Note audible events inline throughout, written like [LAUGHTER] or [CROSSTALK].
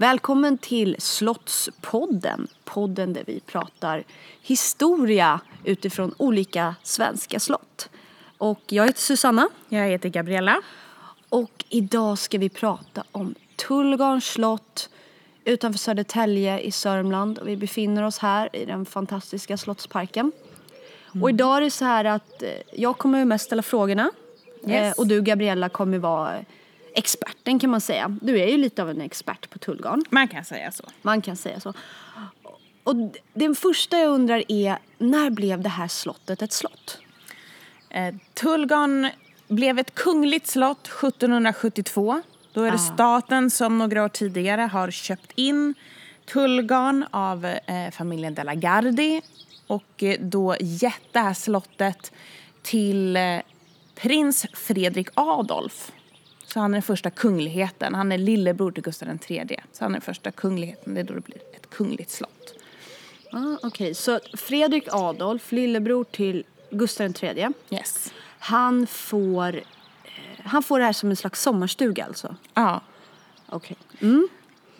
Välkommen till Slottspodden. Podden där vi pratar historia utifrån olika svenska slott. Och jag heter Susanna. Jag heter Gabriella. Och idag ska vi prata om Tullgarns slott utanför Södertälje i Sörmland. Och vi befinner oss här i den fantastiska slottsparken. Mm. Och idag är det så här att eh, jag kommer mest ställa frågorna. Yes. Eh, och du Gabriella kommer vara experten kan man säga. Du är ju lite av en expert på Tullgarn. Man kan säga så. Man kan säga så. Och den första jag undrar är, när blev det här slottet ett slott? Eh, Tullgarn blev ett kungligt slott 1772. Då är det ah. staten som några år tidigare har köpt in Tullgarn av eh, familjen De la Gardie och eh, då gett det här slottet till eh, prins Fredrik Adolf. Så han är den första kungligheten. Han är lillebror till Gustav III. Så han är den första kungligheten. Det är då det blir ett kungligt slott. Ah, Okej, okay. så Fredrik Adolf, lillebror till Gustav III. Yes. Han får, eh, han får det här som en slags sommarstuga alltså? Ja. Okej. Okay. Mm.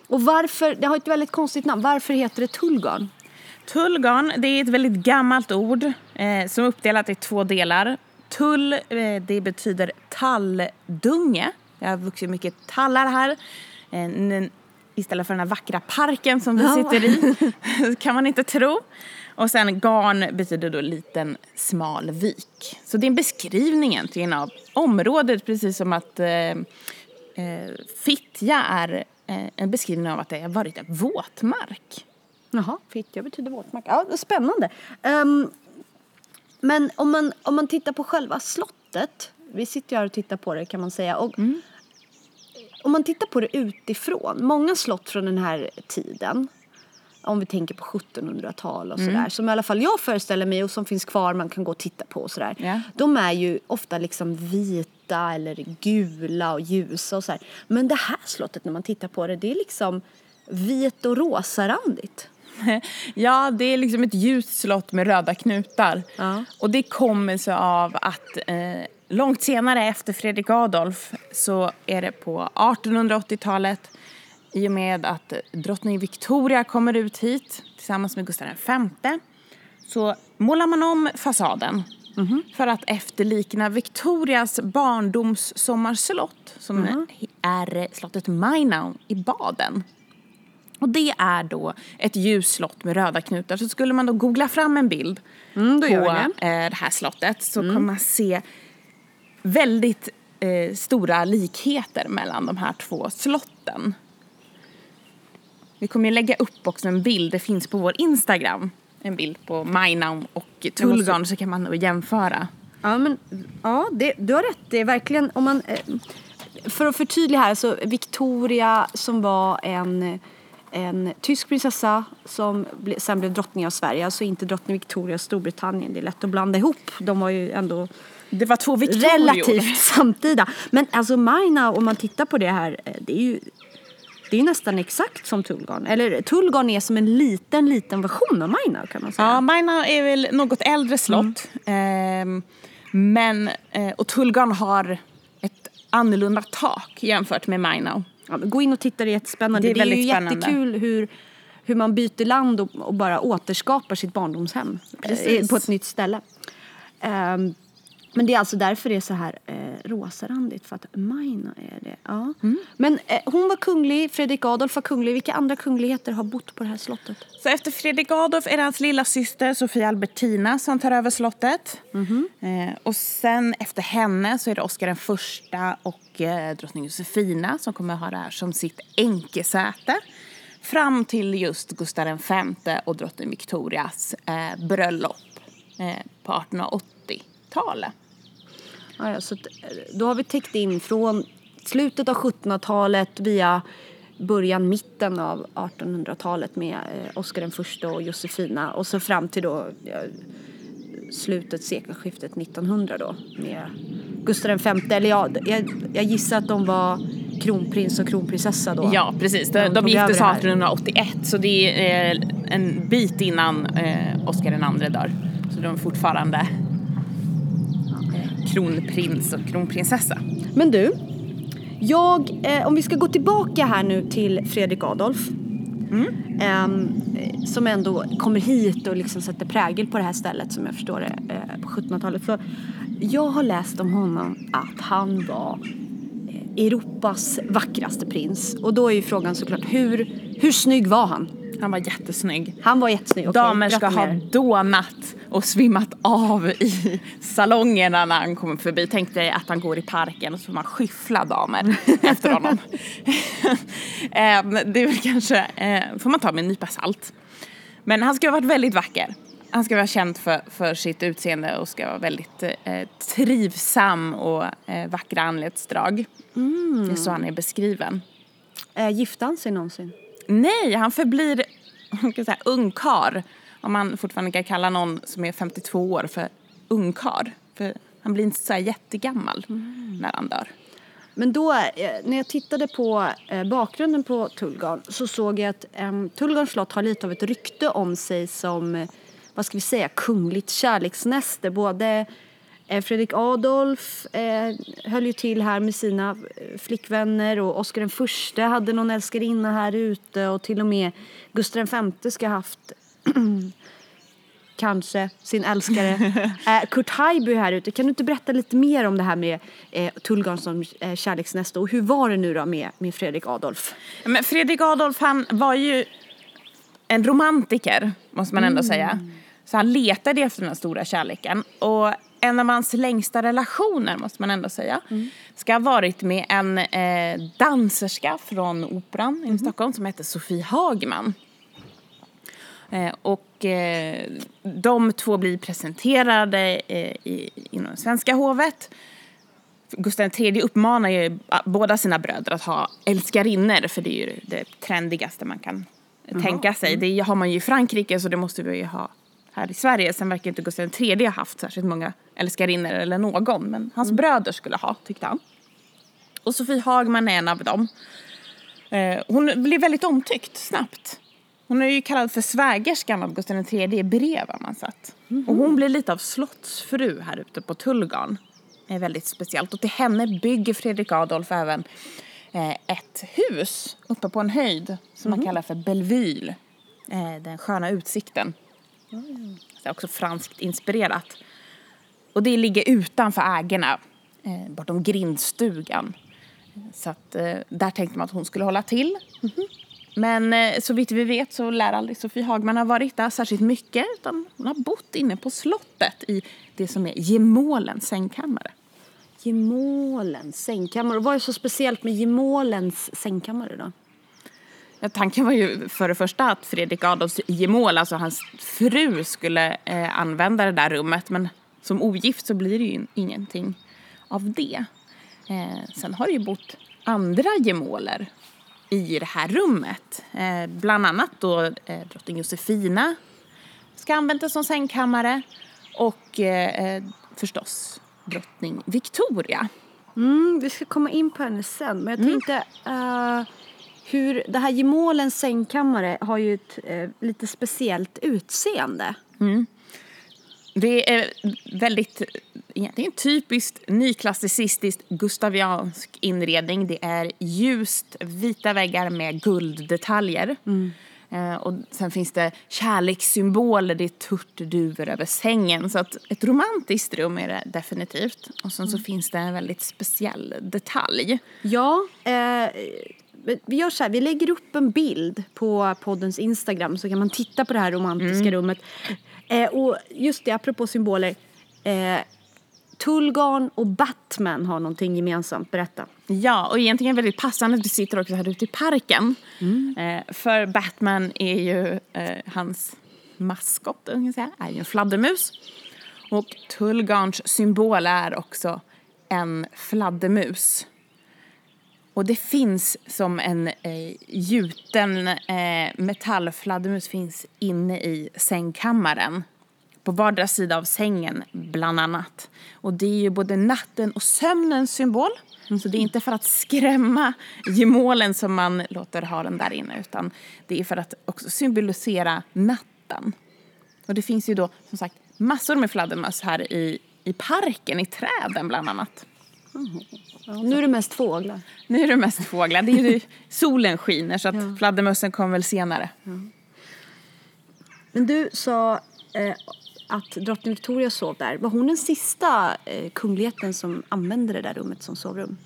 Och varför, det har ett väldigt konstigt namn, varför heter det Tullgarn? Tullgarn, det är ett väldigt gammalt ord eh, som är uppdelat i två delar. Tull, eh, det betyder talldunge. Det har vuxit mycket tallar här. Eh, istället för den här vackra parken som vi sitter i. [LAUGHS] kan man inte tro. Och sen garn betyder då liten smal vik. Så det är en beskrivning egentligen av området precis som att eh, eh, Fittja är eh, en beskrivning av att det har varit en våtmark. Jaha, Fittja betyder våtmark. Ja, spännande. Um, men om man, om man tittar på själva slottet. Vi sitter ju här och tittar på det kan man säga. Och mm. Om man tittar på det utifrån. Många slott från den här tiden. Om vi tänker på 1700-tal och mm. sådär. Som i alla fall jag föreställer mig och som finns kvar man kan gå och titta på och sådär. Yeah. De är ju ofta liksom vita eller gula och ljusa och sådär. Men det här slottet när man tittar på det det är liksom vit och rosarandigt. [LAUGHS] Ja, det är liksom ett ljust slott med röda knutar. Ja. Och det kommer sig av att eh, långt senare efter Fredrik Adolf så är det på 1880-talet i och med att drottning Victoria kommer ut hit tillsammans med Gustav V så målar man om fasaden mm -hmm. för att efterlikna Victorias barndoms sommarslott som mm -hmm. är slottet Mainau i Baden. Och det är då ett ljusslott med röda knutar. Så skulle man då googla fram en bild mm, på det. Eh, det. här slottet så mm. kommer man se väldigt eh, stora likheter mellan de här två slotten. Vi kommer ju lägga upp också en bild, det finns på vår Instagram, en bild på Mainau och Tullgarn så kan man då jämföra. Ja men, ja det, du har rätt, det är verkligen om man, eh, för att förtydliga här så Victoria som var en en tysk prinsessa som sen blev drottning av Sverige. Alltså inte drottning Victoria av Storbritannien. Det är lätt att blanda ihop. De var ju ändå det var två Victorior. relativt [LAUGHS] samtida. Men alltså Maina, om man tittar på det här, eh, det är ju det är nästan exakt som Tullgarn. Eller Tullgarn är som en liten, liten version av Maina kan man säga. Ja, Maina är väl något äldre slott. Mm. Eh, men, eh, och Tullgarn har ett annorlunda tak jämfört med Maina. Ja, gå in och titta, det är jättespännande. Det är, det är ju spännande. jättekul hur, hur man byter land och, och bara återskapar sitt barndomshem eh, Precis. på ett nytt ställe. Um, men det är alltså därför det är så här eh, rosarandigt, för att Maina är det. Ja. Mm. Men eh, hon var kunglig, Fredrik Adolf var kunglig. Vilka andra kungligheter har bott på det här slottet? Så efter Fredrik Adolf är det hans lilla syster Sofia Albertina som tar över slottet. Mm. Eh, och sen efter henne så är det Oscar den första och eh, drottning Josefina som kommer att ha det här som sitt enkesäte. Fram till just Gustav V och drottning Victorias eh, bröllop eh, på 1880-talet. Ja, så då har vi täckt in från slutet av 1700-talet via början, mitten av 1800-talet med eh, Oscar den första och Josefina och så fram till då slutet, sekelskiftet 1900 då med Gustav V. Eller ja, jag, jag gissar att de var kronprins och kronprinsessa då. Ja, precis. De, de sig 1881 så det är eh, en bit innan eh, Oscar II dör. Så de är fortfarande kronprins och kronprinsessa. Men du, Jag, eh, om vi ska gå tillbaka här nu till Fredrik Adolf. Ehm, eh, som ändå kommer hit och liksom sätter prägel på det här stället som jag förstår det eh, på 1700-talet. För jag har läst om honom att han var eh, Europas vackraste prins. Och då är ju frågan såklart hur, hur snygg var han? Han var jättesnygg. Han var jättesnygg. Okej, Damer ska ha dånat och svimmat av i salongerna när han kommer förbi. Tänk dig att han går i parken och så får man skyffla damer [LAUGHS] efter honom. Eh, det är väl kanske, eh, får man ta med en nypa salt. Men han ska ha varit väldigt vacker. Han ska vara känd för, för sitt utseende och ska vara väldigt eh, trivsam och eh, vackra anletsdrag. Det är så han är beskriven. Eh, gifte han sig någonsin? Nej, han förblir [LAUGHS] säga, ungkar. Om man fortfarande kan kalla någon som är 52 år för ungkar. För han blir inte så här jättegammal när han dör. Men då, eh, när jag tittade på eh, bakgrunden på Tullgarn så såg jag att Tullgarns slott har lite av ett rykte om sig som, eh, vad ska vi säga, kungligt kärleksnäste. Både Fredrik Adolf eh, höll ju till här med sina eh, flickvänner och Oscar den förste hade någon älskarinna här ute och till och med Gustav V ska ha haft [CLEARS THROAT] kanske sin älskare. [LAUGHS] eh, Kurt Haijby är här ute. Kan du inte berätta lite mer om det här med eh, Tullgarn som eh, kärleksnäste och hur var det nu då med, med Fredrik Adolf? Men Fredrik Adolf han var ju en romantiker, måste man ändå säga. Så han letade efter den här stora kärleken. Och en av hans längsta relationer, måste man ändå säga, ska ha varit med en eh, danserska från Operan i Stockholm som hette Sofie Hagman. Eh, och eh, de två blir presenterade eh, i, inom svenska hovet. Gustav III uppmanar ju ah, båda sina bröder att ha älskarinnor för det är ju det trendigaste man kan tänka sig. Det har man ju i Frankrike så det måste vi ju ha här i Sverige. Sen verkar inte Gustav III ha haft särskilt många älskarinnor eller någon men hans bröder skulle ha tyckte han. Och Sofie Hagman är en av dem. Eh, hon blir väldigt omtyckt snabbt. Hon är ju kallad för svägerskan av Gustav III i brev har man sett. Och hon blir lite av slottsfru här ute på Tullgarn. Det är väldigt speciellt. Och till henne bygger Fredrik Adolf även eh, ett hus uppe på en höjd som man kallar för Belleville. Eh, den sköna utsikten. Det är också franskt inspirerat. Och det ligger utanför ägorna, eh, bortom grindstugan. Så att, eh, där tänkte man att hon skulle hålla till. Mhm. Men eh, så vitt vi vet så lär aldrig Sofie Hagman ha varit där särskilt mycket utan hon har bott inne på slottet i det som är gemålens sängkammare. Gemålens sängkammare. Och vad är så speciellt med Gemålens sängkammare då? Ja, tanken var ju för det första att Fredrik Adolfs gemål, alltså hans fru, skulle eh, använda det där rummet. Men som ogift så blir det ju ingenting av det. Eh, sen har det ju bott andra gemåler i det här rummet. Eh, bland annat då eh, drottning Josefina ska det som sängkammare. Och eh, förstås drottning Victoria. Mm, vi ska komma in på henne sen. Men jag tänkte eh, hur det här Gemålens sängkammare har ju ett eh, lite speciellt utseende. Det är väldigt, egentligen typiskt nyklassicistiskt gustaviansk inredning. Det är ljust vita väggar med gulddetaljer. Eh, och sen finns det kärlekssymboler, det är turturduvor över sängen. Så att ett romantiskt rum är det definitivt. Och sen så finns det en väldigt speciell detalj. Ja, eh, vi gör så här, vi lägger upp en bild på poddens Instagram så kan man titta på det här romantiska rummet. Eh, och just det, apropå symboler. Eh, Tullgarn och Batman har någonting gemensamt, berätta. Ja, och egentligen väldigt passande att vi sitter också här ute i parken. Eh, för Batman är ju eh, hans maskot, kan jag säga, är ju en fladdermus. Och Tullgarns symbol är också en fladdermus. Och det finns som en eh, gjuten eh, metallfladdermus finns inne i sängkammaren. På vardera sida av sängen bland annat. Och det är ju både natten och sömnens symbol. Så det är inte för att skrämma gemålen som man låter ha den där inne utan det är för att också symbolisera natten. Och det finns ju då som sagt massor med fladdermöss här i, i parken, i träden bland annat. Ja, nu är det mest fåglar. Nu är det mest fåglar. Det är ju, solen skiner så att ja. fladdermössen kommer väl senare. Ja. Men du sa eh, att drottning Victoria sov där. Var hon den sista eh, kungligheten som använde det där rummet som sovrum?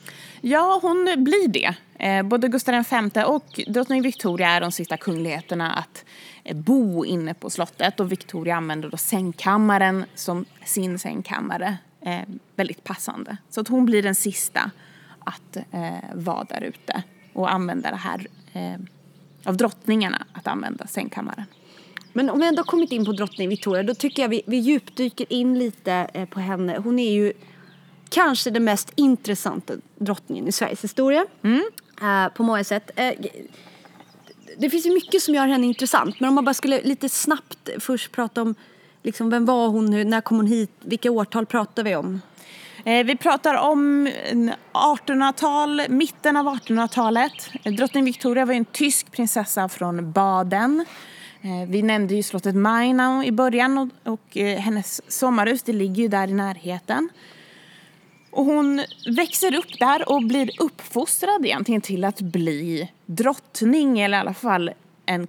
Ja, hon blir det. Eh, både Gustav V och drottning Victoria är de sista kungligheterna att eh, bo inne på slottet. Och Victoria använder då sängkammaren som sin sängkammare. Eh, väldigt passande. Så att hon blir den sista att eh, vara där ute och använda det här eh, av drottningarna att använda sängkammaren. Men om vi ändå kommit in på drottning Victoria då tycker jag vi, vi djupdyker in lite eh, på henne. Hon är ju kanske den mest intressanta drottningen i Sveriges historia. Mm. Uh, på många sätt. Uh, det finns ju mycket som gör henne intressant men om man bara skulle lite snabbt först prata om liksom, vem var hon, Nu? när kom hon hit, vilka årtal pratar vi om? Eh, vi pratar om 1800-tal, mitten av 1800-talet. Drottning Victoria var en tysk prinsessa från Baden. Eh, vi nämnde ju slottet Mainau i början och, eh, hennes sommarhus det ligger ju där i närheten. Och hon växer upp där och blir uppfostrad egentligen till att bli drottning eller i alla fall en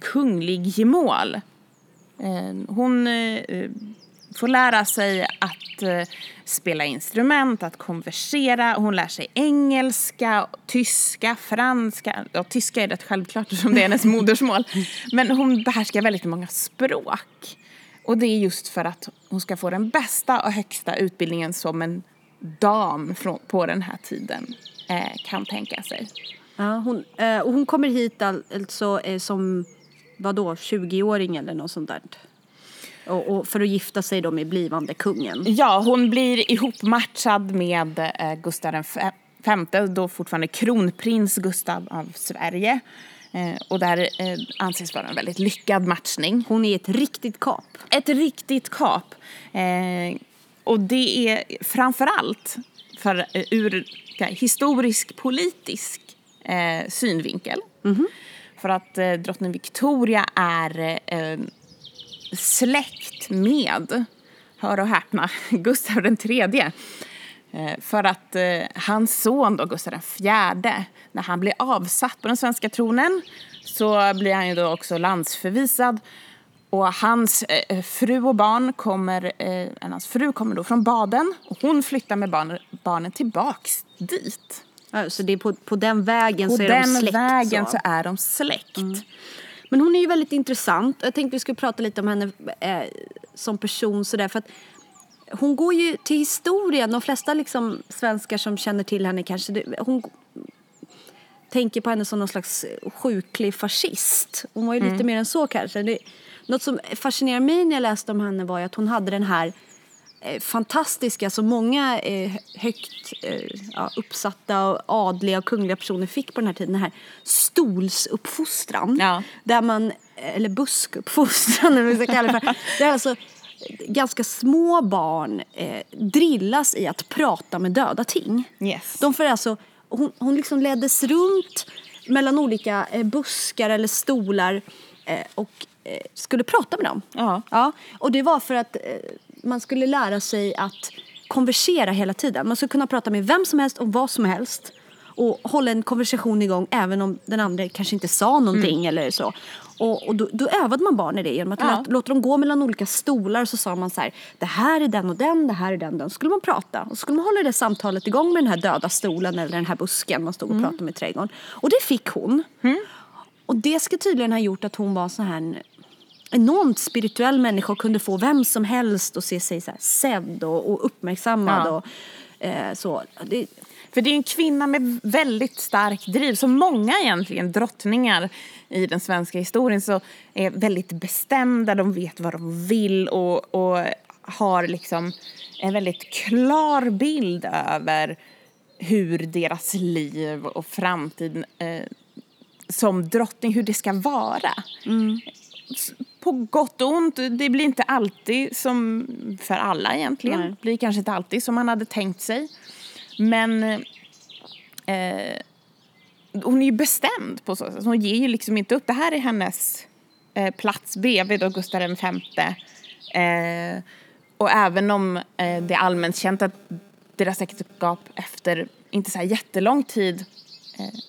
kunglig gemål. Eh, hon får lära sig att eh, spela instrument, att konversera. Hon lär sig engelska, tyska, franska. Ja, tyska är rätt självklart eftersom det är hennes [LAUGHS] modersmål. Men hon behärskar väldigt många språk. Och det är just för att hon ska få den bästa och högsta utbildningen som en dam på den här tiden eh, kan tänka sig. Ja, hon, eh, och hon kommer hit alltså eh, som vadå, 20-åring eller något sånt där? Och, och, för att gifta sig då med blivande kungen. Ja, hon blir ihopmatchad med eh, Gustav V, då fortfarande kronprins Gustav av Sverige. Eh, och det här eh, anses vara en väldigt lyckad matchning. Hon är ett riktigt kap. Ett riktigt kap. Eh, och det är framförallt för, eh, ur historisk politisk eh, synvinkel. Mm -hmm. För att eh, drottning Victoria är eh, släkt med, hör och häpna, [LAUGHS] Gustav den tredje. Eh, för att eh, hans son då, Gustav IV, när han blir avsatt på den svenska tronen så blir han ju då också landsförvisad. Och hans eh, fru och barn kommer, eh, hans fru kommer då från Baden och hon flyttar med barn, barnen tillbaks dit så det är på, på den vägen på så är de släkt? På den vägen så. så. är de släkt. Mm. Men hon är ju väldigt intressant. Jag tänkte vi skulle prata lite om henne eh, som person sådär för att hon går ju till historien. De flesta liksom svenskar som känner till henne kanske, hon tänker på henne som någon slags sjuklig fascist. Hon var ju mm. lite mer än så kanske. Det, något som fascinerar mig när jag läste om henne var ju att hon hade den här fantastiska som många eh, högt eh, ja, uppsatta och adliga och kungliga personer fick på den här tiden. Den här stolsuppfostran. Ja. Där man, eller buskuppfostran [LAUGHS] eller vad vi ska kalla det för. Det är alltså ganska små barn eh, drillas i att prata med döda ting. Yes. De får alltså, hon, hon liksom leddes runt mellan olika eh, buskar eller stolar eh, och skulle prata med dem. Ja, och det var för att man skulle lära sig att konversera hela tiden. Man skulle kunna prata med vem som helst och vad som helst och hålla en konversation igång även om den andra kanske inte sa någonting mm. eller så. Och, och då, då, övade man barn i det genom att ja. låta, dem gå mellan olika stolar och så sa man så här, det här är den och den, det här är den och den. Så skulle man prata och så skulle man hålla det samtalet igång med den här döda stolen eller den här busken man stod och mm. pratade med i trädgården. Och det fick hon. Mm. Och det ska tydligen ha gjort att hon var så här enormt spirituell människa och kunde få vem som helst att se sig så här sedd och, och uppmärksammad. Ja. Och, eh, så. Det, för det är en kvinna med väldigt stark driv. Så många egentligen drottningar i den svenska historien så är väldigt bestämda, de vet vad de vill och, och har liksom en väldigt klar bild över hur deras liv och framtid eh, som drottning, hur det ska vara. Mm på gott och ont. Det blir inte alltid som för alla egentligen. Det blir kanske inte alltid som man hade tänkt sig. Men eh, hon är ju bestämd på så sätt. Hon ger ju liksom inte upp. Det här är hennes eh, plats bredvid då Gustav V. Eh, och även om eh, det är allmänt känt att deras äktenskap efter inte så här jättelång tid eh,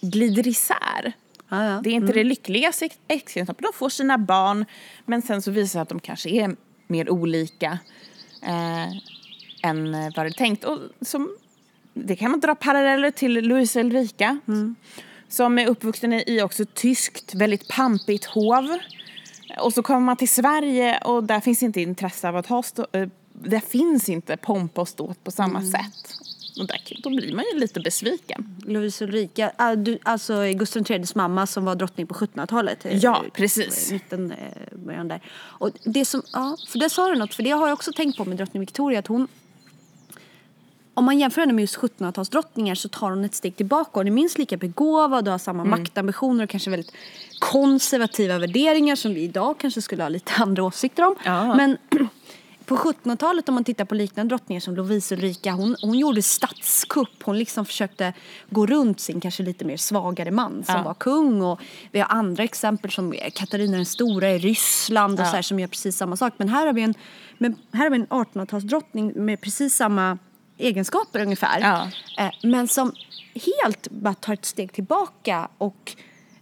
glider isär. Ja, ja. Det är inte det lyckligaste äk- äktenskapet. De får sina barn men sen så visar det att de kanske är mer olika eh, än vad det är tänkt. Och som, det kan man dra paralleller till Louise Ulrika som är uppvuxen i också tyskt, väldigt pampigt hov. Och så kommer man till Sverige och där finns inte intresse av att ha stå, eh, där finns inte pompa och ståt på samma sätt. Och där, då blir man ju lite besviken. Louise Ulrika, ah, alltså Gustav IIIs mamma som var drottning på 1700-talet. eh, Ja, precis. Mitten, eh, början där. Och det som, ja, för det sa du något, för det har jag också tänkt på med drottning Victoria, att hon om man jämför henne med just 1700-talsdrottningar så tar hon ett steg tillbaka. Hon är minst lika begåvad och har samma Mm. maktambitioner och kanske väldigt konservativa värderingar som vi idag kanske skulle ha lite [LAUGHS] andra åsikter om. Ja. Men på 1700-talet om man tittar på liknande drottningar som Lovisa Ulrika, hon, hon gjorde statskupp. Hon liksom försökte gå runt sin kanske lite mer svagare man som Ja. var kung. Och vi har andra exempel som Katarina den stora i Ryssland och Ja. så här, som gör precis samma sak. Men här har vi en, men här har vi en 1800-talsdrottning med precis samma egenskaper ungefär. Ja. Eh, men som helt bara tar ett steg tillbaka och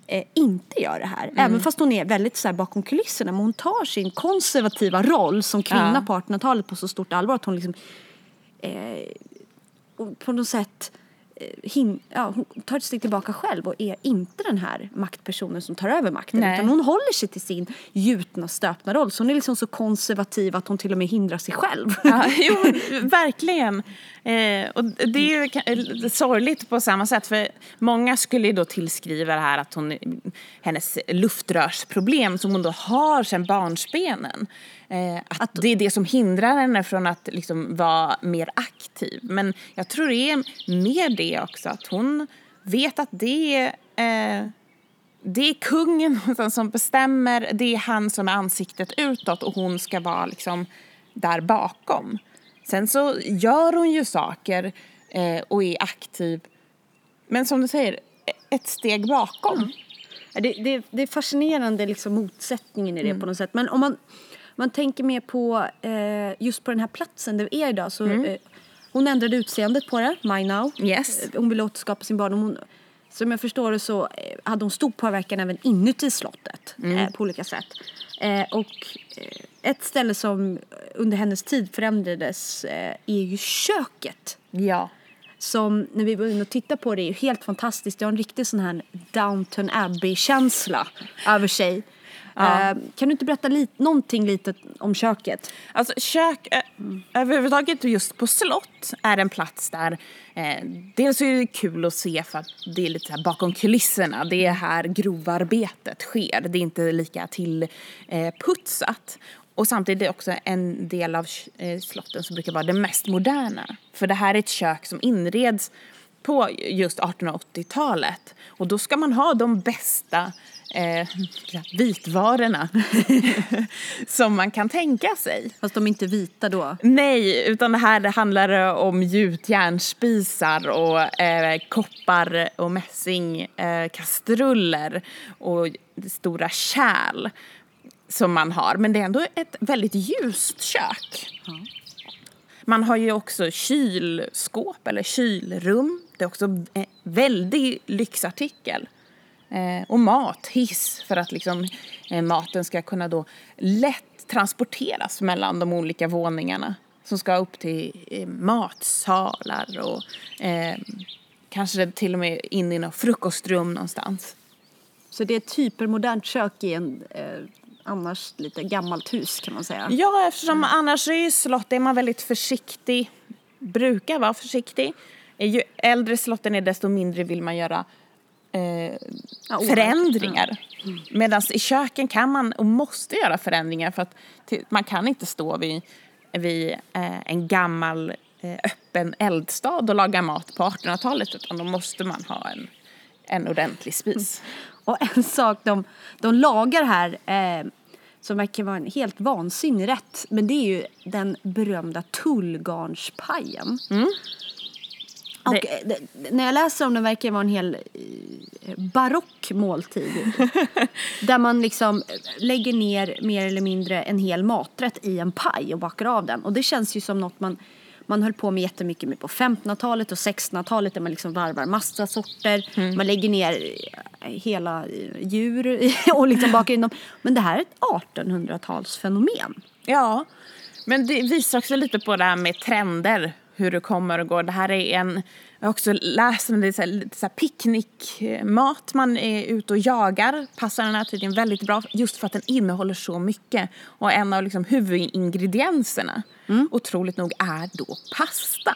eh, inte gör det här. Mm. Även fast hon är väldigt så här, bakom kulisserna. Men hon tar sin konservativa roll som kvinna Ja. på 1800-talet på så stort allvar att hon liksom eh, på något sätt eh, hin, ja, hon tar ett steg tillbaka själv och är inte den här maktpersonen som tar över makten. Nej. Utan hon håller sig till sin gjutna, stöpna roll. Så hon är liksom så konservativ att hon till och med hindrar sig själv. Ja, [LAUGHS] jo, verkligen. Eh, och det är lite sorgligt på samma sätt. För många skulle ju då tillskriva det här att hon, hennes luftrörsproblem som hon då har sedan barnsbenen. Eh, att, det är det som hindrar henne från att liksom vara mer aktiv. Men jag tror det är mer det också. Att hon vet att det är eh, det är kungen [LAUGHS] som bestämmer, det är han som är ansiktet utåt och hon ska vara liksom där bakom. Sen så gör hon ju saker eh, och är aktiv. Men som du säger, ett steg bakom. Ja, Det, det, det är fascinerande liksom motsättningen i det Mm. på något sätt. Men om man, man tänker mer på eh, just på den här platsen där vi är idag så Mm. eh, hon ändrade utseendet på det, My Now. Yes. Eh, Hon ville återskapa sin barndom. Hon, som jag förstår det så eh, hade hon stor påverkan även inuti slottet Mm. eh, på olika sätt. Eh, och eh, ett ställe som under hennes tid förändrades eh, är ju köket Ja. som när vi var inne och tittade på det är ju helt fantastiskt. Det har en riktig sån här Downton Abbey-känsla över sig. Ja. Eh, kan du inte berätta lite, någonting lite om köket? Alltså kök eh, överhuvudtaget just på slott är en plats där eh, dels är det kul att se för att det är lite bakom kulisserna. Det är här grovarbetet sker. Det är inte lika till eh. Och samtidigt är det också en del av eh, slotten som brukar vara det mest moderna. För det här är ett kök som inreds på just 1880-talet. Och då ska man ha de bästa eh, vitvarorna [LAUGHS] som man kan tänka sig. Fast de är inte vita då. Nej, utan det här det handlar om gjutjärnspisar och eh, koppar och mässing, eh, och stora kärl som man har. Men det är ändå ett väldigt ljust kök. Man har ju också kylskåp eller kylrum. Det är också en väldig lyxartikel. Eh, och mat, hiss, för att liksom, eh, maten ska kunna då lätt transporteras mellan de olika våningarna. Som ska upp till eh, matsalar och eh, kanske till och med in i något frukostrum någonstans. Så det är ett hypermodernt kök i en eh, annars lite gammalt hus kan man säga. Ja, eftersom annars är ju slott är man väldigt försiktig, brukar vara försiktig. Ju äldre slotten är desto mindre vill man göra eh, Ja, förändringar. Medan i köken kan man och måste göra förändringar för att man kan inte stå vid, vid eh, en gammal eh, öppen eldstad och laga mat på 1800-talet utan då måste man ha en, en ordentlig spis. Och en sak de, de lagar här eh, som verkar vara en helt vansinnig rätt. Men det är ju den berömda tullgarnspajen. Och eh, när jag läser om den verkar det vara en hel eh, barock måltid. [LAUGHS] där man liksom lägger ner mer eller mindre en hel maträtt i en paj och bakar av den. Och det känns ju som något man Man höll på med jättemycket med på 1500-talet och 1600-talet där man liksom varvar massa sorter. Mm. Man lägger ner eh, hela eh, djur [LAUGHS] och liksom bakar in dem. Men det här är ett 1800-talsfenomen. Ja, men det visar också lite på det här med trender, hur det kommer och går. Det här är en, jag har också läst om det, är så här, lite så här picknickmat, man är ute och jagar, passar den här tiden väldigt bra just för att den innehåller så mycket. Och en av liksom huvudingredienserna, otroligt nog, är då pasta.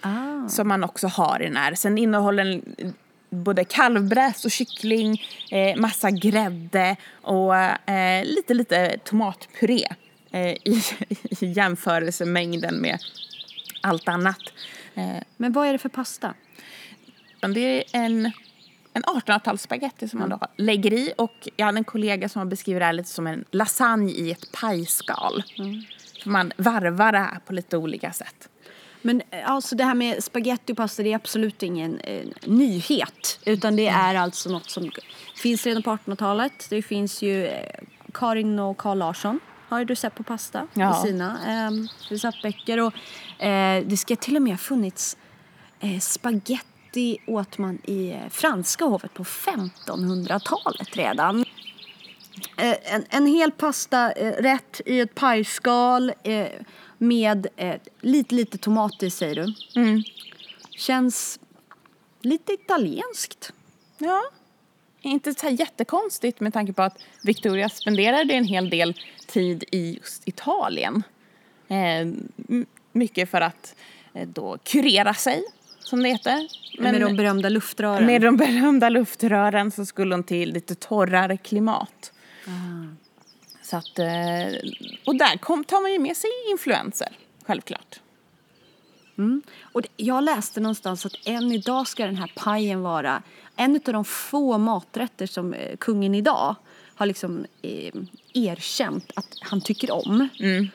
Ah. Som man också har i den här. Sen innehåller den både kalvbräs och kyckling, eh, massa grädde och eh, lite, lite tomatpuré eh, i, [LAUGHS] i jämförelsemängden med allt annat. Eh, Men vad är det för pasta? det är en, en 1800-talsspagetti som man då lägger i och jag hade en kollega som har beskrivit det här lite som en lasagne i ett pajskal. För man varvar det här på lite olika sätt. Men eh, alltså det här med spaghetti och pasta det är absolut ingen eh, nyhet. Utan det är alltså något som finns redan på 1800-talet. Det finns ju eh, Karin och Carl Larsson har ju recept på pasta Ja. i sina eh, receptböcker. Och, eh, det ska till och med ha funnits eh, spaghetti åt man i eh, franska hovet på 1500-talet redan. Eh, en, en hel pasta eh, rätt i ett pajskal med lite, lite tomat i säger du. Känns lite italienskt. Ja, inte så jättekonstigt med tanke på att Victoria spenderade en hel del tid i just Italien. Eh, mycket för att eh, då kurera sig, som det heter. med de berömda luftrören. med de berömda luftrören så skulle hon till lite torrare klimat. Så att, eh, och där kom, tar man ju med sig influenser, självklart. Och det, jag läste någonstans att än idag ska den här pajen vara en av de få maträtter som eh, kungen idag har liksom eh, erkänt att han tycker om. Mm.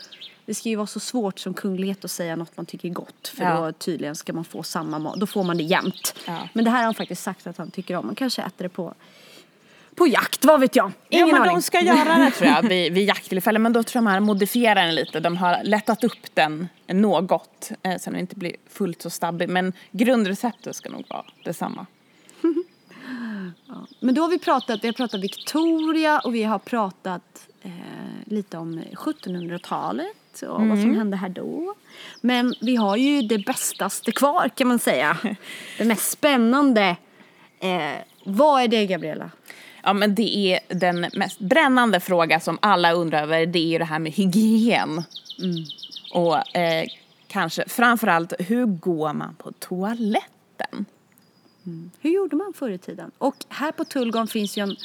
Det ska ju vara så svårt som kunglighet att säga något man tycker är gott för Ja. då tydligen ska man få samma mat, då får man det jämt. Ja. Men det här har han faktiskt sagt att han tycker om. Man kanske äter det på, på jakt, vad vet jag? Ingen ja, men aning. de ska göra det tror jag vid, vid jakttillfällen. Men då tror jag de har modifierat den lite. De har lättat upp den något. Eh, så den inte blir fullt så stabbig. Men grundreceptet ska nog vara detsamma. [LAUGHS] Men då har vi pratat, vi har pratat Victoria och vi har pratat eh, lite om 1700-talet och vad som hände här då. Men vi har ju det bästaste kvar kan man säga. det mest spännande. Eh, vad är det Gabriella? Ja, men det är den mest brännande fråga som alla undrar över. Det är ju det här med hygien. Och eh, kanske framförallt, hur går man på toaletten? Hur gjorde man förr i tiden? Och här på Tullgarn finns ju en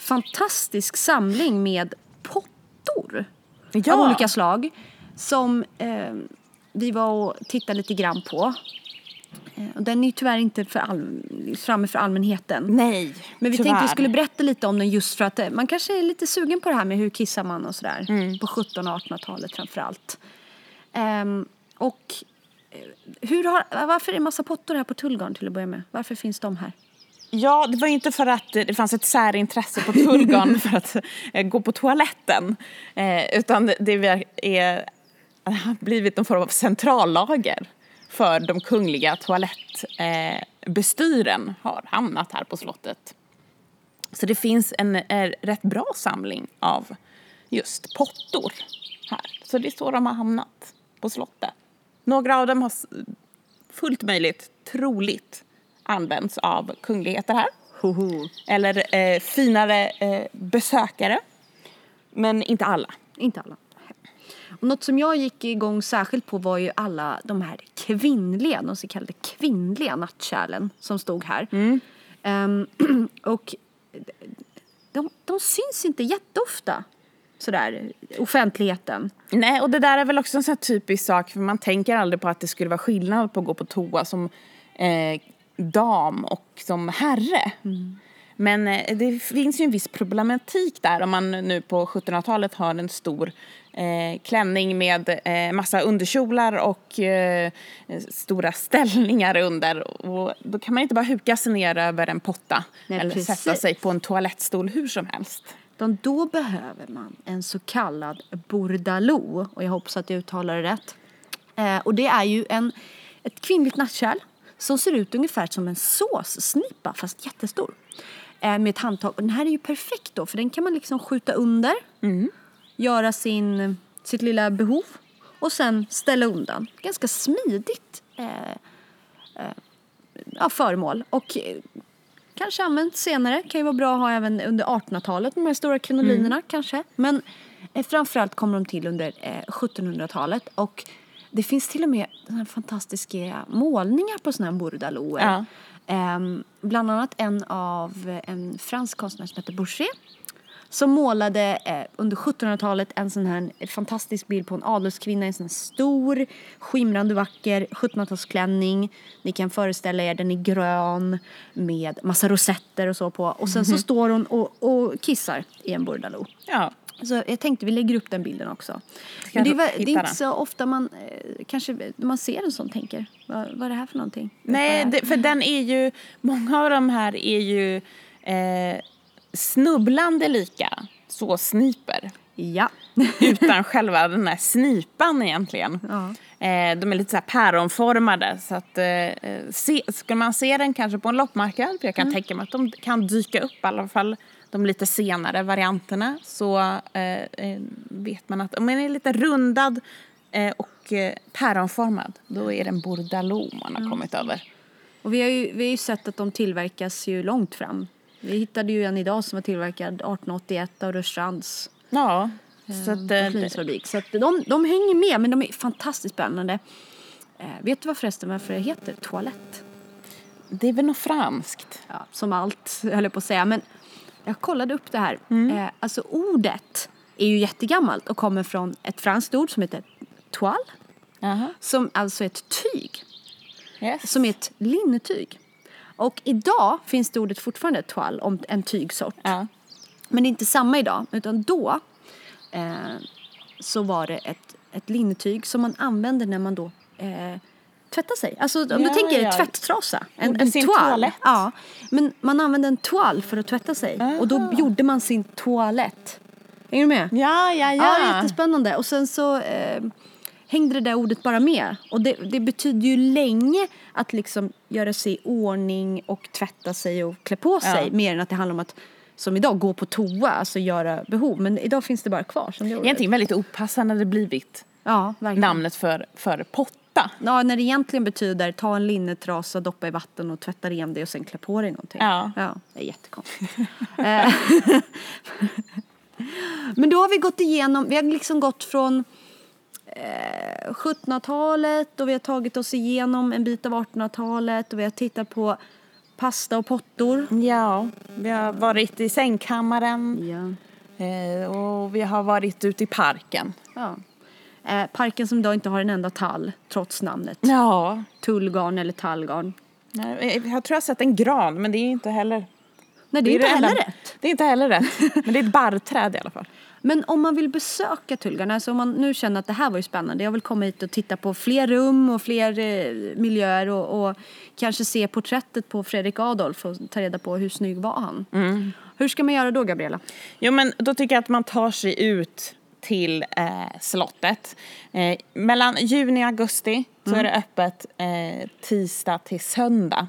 fantastisk samling med pottor Ja. av olika slag som eh, vi var och tittade lite grann på. Eh, och den är ju tyvärr inte för all, framme för allmänheten. Nej, Men vi tyvärr. tänkte vi skulle berätta lite om den just för att eh, man kanske är lite sugen på det här med hur kissar man och sådär. Mm. På 1700 och 1800-talet framförallt. Ehm, och eh, hur har, varför är det massa pottor här på Tullgarn till att börja med? Varför finns de här? Ja, det var ju inte för att det fanns ett särintresse på Tullgarn [LAUGHS] för att gå på toaletten. Eh, utan det- det är, är, har blivit någon form av centrallager för de kungliga toalettbestyren bestyren har hamnat här på slottet. Så det finns en rätt bra samling av just pottor här. Så det är så de har hamnat på slottet. Några av dem har fullt möjligt, troligt, används av kungligheter här. Hoho. Eller eh, finare eh, besökare. Men inte alla. Inte alla. Och något som jag gick igång särskilt på var ju alla de här kvinnliga, de så kallade kvinnliga nattkärlen som stod här. Ehm, [CLEARS THROAT] och de, de syns inte jätteofta sådär offentligheten. Nej, och det där är väl också en sån typisk sak för man tänker aldrig på att det skulle vara skillnad på att gå på toa som eh, dam och som herre. Men eh, det finns ju en viss problematik där om man nu på 1700-talet har en stor eh, klänning med eh, massa underkjolar och eh, stora ställningar under. Och då kan man inte bara huka sig ner över en potta Nej, eller precis. sätta sig på en toalettstol hur som helst. Utan då behöver man en så kallad bordalot. Och jag hoppas att jag uttalar det rätt. Eh, och det är ju en, ett kvinnligt nattkärl som ser ut ungefär som en såssnipa fast jättestor. Eh, med ett handtag. Och den här är ju perfekt då för den kan man liksom skjuta under. Göra sin, sitt lilla behov och sen ställa undan. Ganska smidigt eh, eh, ja, föremål. Och eh, kanske använts senare. Kan ju vara bra att ha även under 1800-talet, de här stora krinolinerna kanske. Men eh, framförallt kommer de till under eh, 1700-talet. Och det finns till och med såna fantastiska målningar på såna här bordaloer. Ja. Ehm, bland annat en av en fransk konstnär som heter Boucher. Som målade eh, under 1700-talet en sån här fantastisk bild på en adelskvinna i en sån här stor, skimrande vacker 1700-talsklänning. Ni kan föreställa er den i grön med massa rosetter och så på. Och sen så står hon och, och kissar i en bordalo. Ja. Så jag tänkte vi lägger upp den bilden också. Men det är, det är inte så ofta man eh, kanske man ser en sån tänker. Vad, vad är det här för någonting? Nej, det, för den är ju, många av de här är ju eh, snubblande lika så sniper. Ja. [LAUGHS] Utan själva den här snipan egentligen. Ja. Eh, de är lite så här päronformade så att eh, se, ska man se den kanske på en loppmarknad, för jag kan Mm. tänka mig att de kan dyka upp i alla fall de lite senare varianterna så eh, eh, vet man att om den är lite rundad eh, och päronformad då är det en bordalot man har kommit över. Och vi har, ju, vi har ju sett att de tillverkas ju långt fram. Vi hittade ju en idag som var tillverkad 1881 av Rörstrands Ja, så att, eh. Så att de, de hänger med men de är fantastiskt spännande. Eh, vet du vad förresten varför det heter toalett? det är väl något franskt. Ja, som allt höll jag på att säga. Men jag kollade upp det här. Mm. Eh, alltså ordet är ju jättegammalt och kommer från ett franskt ord som heter toile. Jaha. Som alltså är ett tyg. Yes. Som är ett linnetyg. Och idag finns det ordet fortfarande toile om en tygsort. Ja. Men det är inte samma idag. Utan då eh, så var det ett, ett linnetyg som man använde när man då eh, tvättar sig. Alltså om du Ja, tänker ja. tvätttrasa. En, en toal. Ja. Men man använde en toal för att tvätta sig. Och då gjorde man sin toalett. Hänger du med? Ja, ja, Ja, ja. jättespännande. Och sen så eh, hängde det där ordet bara med. Och det, det betyder ju länge att liksom göra sig i ordning och tvätta sig och klä på sig. Ja. Mer än att det handlar om att som idag gå på toa, alltså göra behov. Men idag finns det bara kvar som det ordet. Egentligen väldigt opassande hade det blivit Ja, verkligen. namnet för, för potta. Ja, när det egentligen betyder ta en linnetrasa, doppa i vatten och tvätta ren det och sen klä på dig någonting. Ja. ja det är jättekonstigt. Eh, [LAUGHS] Men då har vi gått igenom, vi har liksom gått från eh, 1700-talet och vi har tagit oss igenom en bit av 1800-talet och vi har tittat på pasta och pottor. Ja, vi har varit i sängkammaren Ja. eh, och vi har varit ute i parken. ja. Eh, parken som idag inte har en enda tall, trots namnet. Ja. Tullgarn eller tallgarn. Nej, Jag tror jag har sett en gran, men det är inte heller... Nej, det är, inte det heller enda- rätt. Det är inte heller rätt. Men det är ett barrträd i alla fall. Men om man vill besöka Tullgarn, alltså om man nu känner att det här var ju spännande, jag vill komma hit och titta på fler rum och fler eh, miljöer och, och kanske se porträttet på Fredrik Adolf och ta reda på hur snygg var han. Hur ska man göra då, Gabriella? Jo, men då tycker jag att man tar sig ut till eh, slottet. Eh, mellan juni och augusti så är det öppet eh, tisdag till söndag.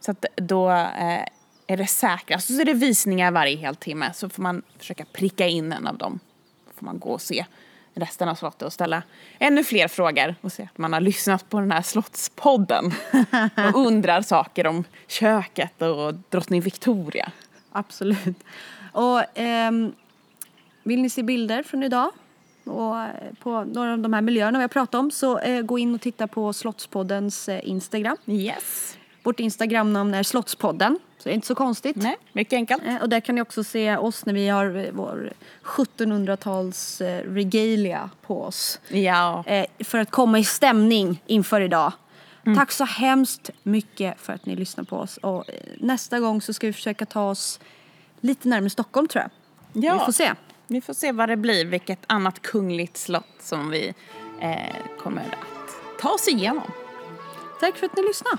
Så att då eh, är det säkrast. Så är det visningar varje heltimme så får man försöka pricka in en av dem. Då får man gå och se resten av slottet och ställa ännu fler frågor och se att man har lyssnat på den här slottspodden [LAUGHS] och undrar saker om köket och drottning Victoria. Absolut. Och ehm, vill ni se bilder från idag och eh, på några av de här miljöerna vi har pratat om så eh, gå in och titta på Slottspoddens eh, Instagram. Yes. Vårt Instagramnamn är Slottspodden, så det är inte så konstigt. Nej, mycket enkelt. Och där kan ni också se oss när vi har vår 1700-tals eh, regalia på oss. Ja. För att komma i stämning inför idag. Tack så hemskt mycket för att ni lyssnar på oss. Och nästa gång så ska vi försöka ta oss lite närmare Stockholm tror jag. Ja. Vi får se. Vi får se vad det blir, vilket annat kungligt slott som vi eh, kommer att ta oss igenom. Tack för att ni lyssnade.